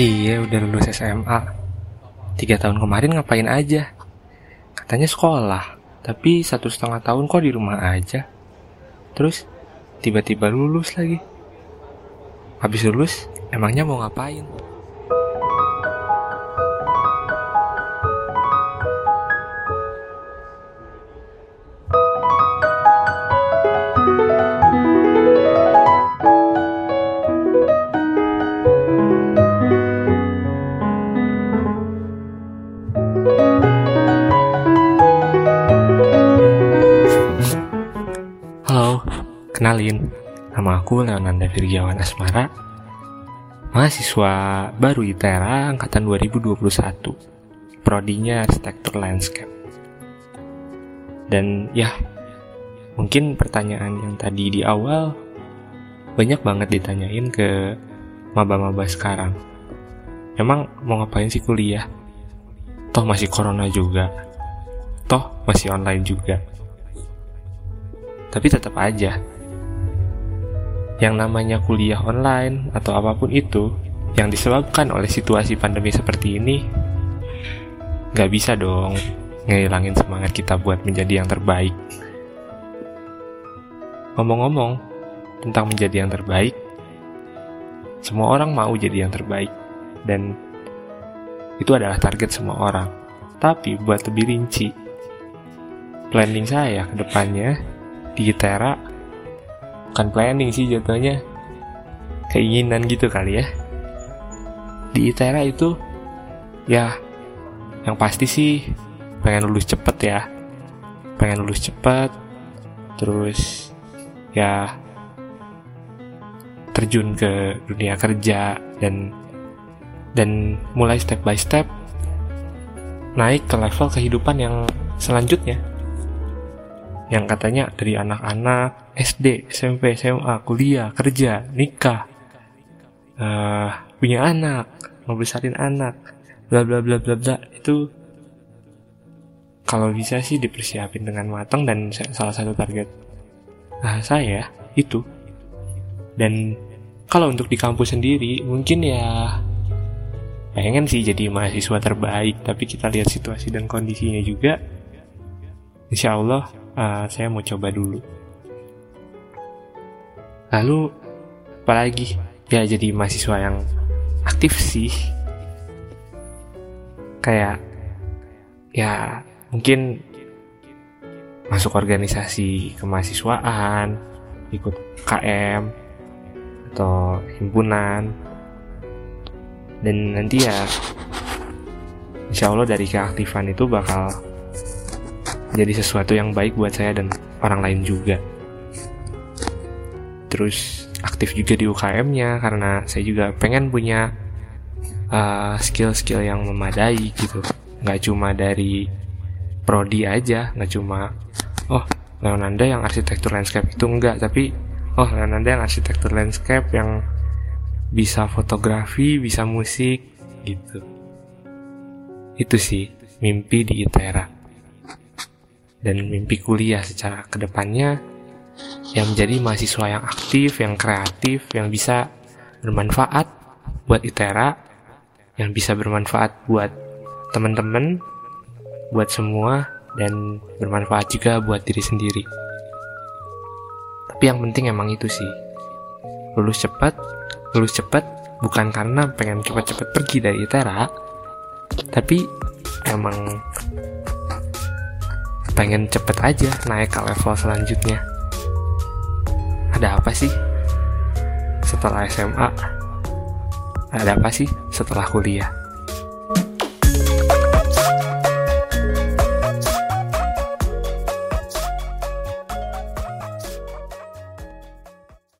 Cie udah lulus SMA Tiga tahun kemarin ngapain aja? Katanya sekolah Tapi satu setengah tahun kok di rumah aja. Terus tiba-tiba lulus lagi. Habis lulus emangnya mau ngapain kenalin Nama aku Leonanda Virgiawan Asmara Mahasiswa baru ITERA Angkatan 2021 Prodinya Arsitektur Landscape. Dan ya Mungkin pertanyaan yang tadi di awal Banyak banget ditanyain ke Maba-maba sekarang. Emang mau ngapain sih kuliah? Toh masih corona juga. Toh masih online juga. Tapi tetap aja, yang namanya kuliah online atau apa pun itu yang disebabkan oleh situasi pandemi seperti ini, nggak bisa dong ngehilangin semangat kita buat menjadi yang terbaik. Ngomong-ngomong tentang menjadi yang terbaik, semua orang mau jadi yang terbaik dan itu adalah target semua orang. Tapi buat lebih rinci, planning saya ke depannya di Itera bukan planning sih jatuhnya. Keinginan gitu kali ya. Di Itera itu ya yang pasti sih pengen lulus cepet ya. Pengen lulus cepet terus ya terjun ke dunia kerja dan dan mulai step by step naik ke level kehidupan yang selanjutnya. Yang katanya dari anak-anak SD, SMP, SMA, kuliah, kerja, nikah, uh, punya anak, ngebesarin anak, bla bla bla bla bla itu kalau bisa sih dipersiapin dengan matang dan salah satu target nah, saya itu dan kalau untuk di kampus sendiri mungkin ya pengen sih jadi mahasiswa terbaik tapi kita lihat situasi dan kondisinya juga insya Allah uh, saya mau coba dulu. Lalu, apalagi ya jadi mahasiswa yang aktif sih. Kayak, ya mungkin masuk organisasi kemahasiswaan, ikut KM, atau himpunan, dan nanti ya insya Allah dari keaktifan itu bakal jadi sesuatu yang baik buat saya dan orang lain juga. Terus aktif juga di UKM-nya karena saya juga pengen punya uh, skill-skill uh, yang memadai gitu. Nggak cuma dari prodi aja, nggak cuma oh Leonanda yang arsitektur landscape itu enggak, tapi oh Leonanda yang arsitektur landscape yang bisa fotografi, bisa musik gitu. Itu sih mimpi di ITERA dan mimpi kuliah secara ke depannya yang menjadi mahasiswa yang aktif, yang kreatif, yang bisa bermanfaat buat ITERA, yang bisa bermanfaat buat teman-teman, buat semua, dan bermanfaat juga buat diri sendiri. Tapi yang penting emang itu sih, lulus cepat, lulus cepat bukan karena pengen cepat-cepat pergi dari ITERA, tapi emang pengen cepet aja naik ke level selanjutnya ada apa sih? Setelah SMA ada apa sih setelah kuliah